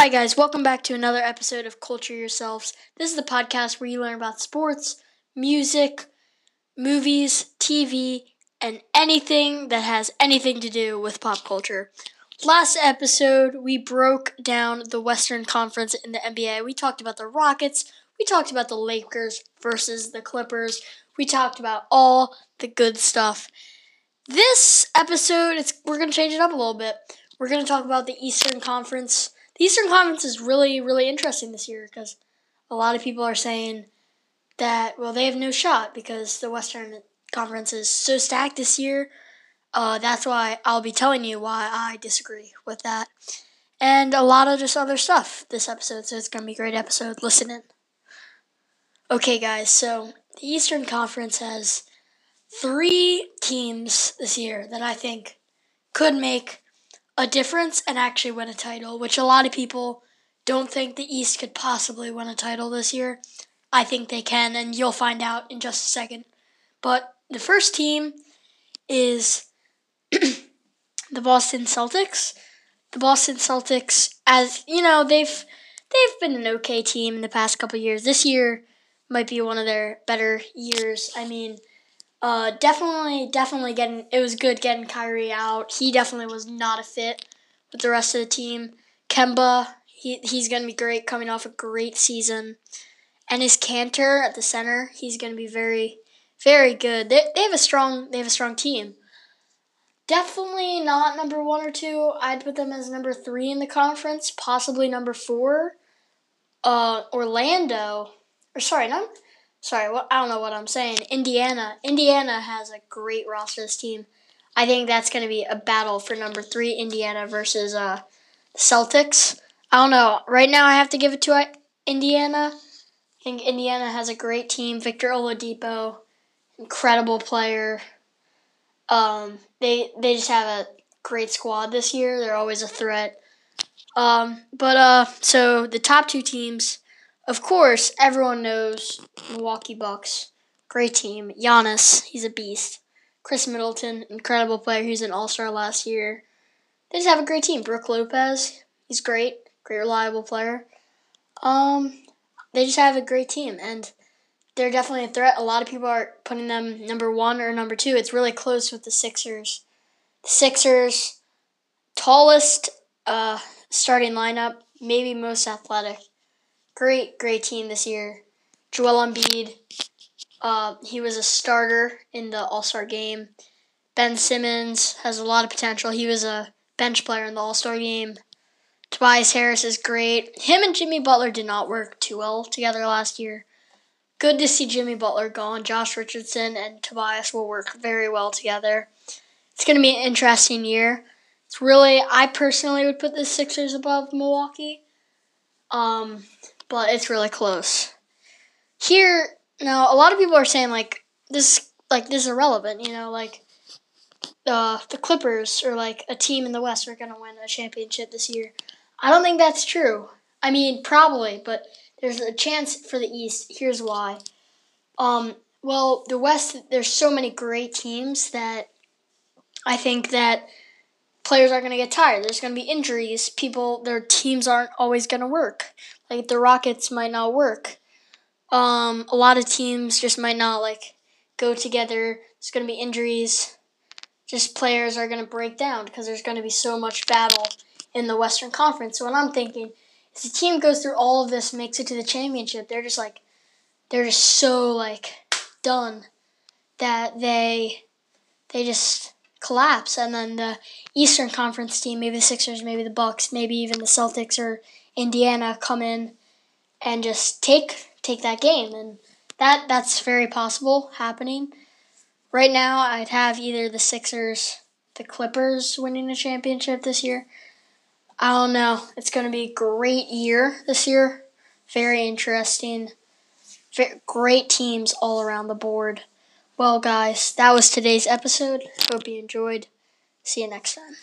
Hi, guys. Welcome back to another episode of Culture Yourselves. This is the podcast where you learn about sports, music, movies, TV, and anything that has anything to do with pop culture. Last episode, we broke down the Western Conference in the NBA. We talked about the Rockets, we talked about the Lakers versus the Clippers, we talked about all the good stuff. This episode, it's, we're going to change it up a little bit. We're going to talk about the Eastern Conference the Eastern Conference is really, really interesting this year because a lot of people are saying that, well, they have no shot because the Western Conference is so stacked this year. Uh, that's why I'll be telling you why I disagree with that. And a lot of just other stuff this episode, so it's going to be a great episode. Listen in. Okay, guys, so the Eastern Conference has three teams this year that I think could make a difference and actually win a title, which a lot of people don't think the East could possibly win a title this year. I think they can, and you'll find out in just a second. But the first team is the Boston Celtics. The Boston Celtics, as you know, they've they've been an okay team in the past couple years. This year might be one of their better years. I mean, uh, definitely, definitely getting. It was good getting Kyrie out. He definitely was not a fit with the rest of the team. Kemba, he he's gonna be great coming off a great season, and his Kanter at the center, he's gonna be very, very good. They they have a strong they have a strong team. Definitely not number one or two. I'd put them as number three in the conference, possibly number four. Uh, Orlando, or sorry, not sorry, I don't know what I'm saying. Indiana. Indiana has a great roster this team. I think that's going to be a battle for number three, Indiana versus uh, Celtics. I don't know. Right now, I have to give it to uh, Indiana. I think Indiana has a great team. Victor Oladipo, incredible player. Um, they they just have a great squad this year. They're always a threat. Um, but uh, so the top two teams of course, everyone knows Milwaukee Bucks. Great team. Giannis, he's a beast. Khris Middleton, incredible player. He's an All Star last year. They just have a great team. Brook Lopez, he's great, great reliable player. Um, they just have a great team, and they're definitely a threat. A lot of people are putting them number one or number two. It's really close with the Sixers. The Sixers, tallest uh, starting lineup, maybe most athletic great, great team this year. Joel Embiid, uh, he was a starter in the All Star game. Ben Simmons has a lot of potential. He was a bench player in the All Star game. Tobias Harris is great. Him and Jimmy Butler did not work too well together last year. Good to see Jimmy Butler gone. Josh Richardson and Tobias will work very well together. It's going to be an interesting year. It's really, I personally would put the Sixers above Milwaukee. Um, but it's really close. Here now, a lot of people are saying like this, like this is irrelevant. You know, like uh, the Clippers or like a team in the West are gonna win a championship this year. I don't think that's true. I mean, probably, but there's a chance for the East. Here's why. Um, well, the West, there's so many great teams that I think that players are going to get tired. There's going to be injuries. People, their teams aren't always going to work. Like the Rockets might not work. Um, a lot of teams just might not like go together. There's going to be injuries. Just players are going to break down because there's going to be so much battle in the Western Conference. So what I'm thinking is the team goes through all of this, makes it to the championship. They're just like, they're just so like done that they, they just collapse, and then the Eastern Conference team, maybe the Sixers, maybe the Bucks, maybe even the Celtics or Indiana, come in and just take take that game, and that that's very possible happening. Right now, I'd have either the Sixers, the Clippers winning a championship this year. I don't know. It's going to be a great year this year. Very interesting. Very, Great teams all around the board. Well, guys, that was today's episode. Hope you enjoyed. See you next time.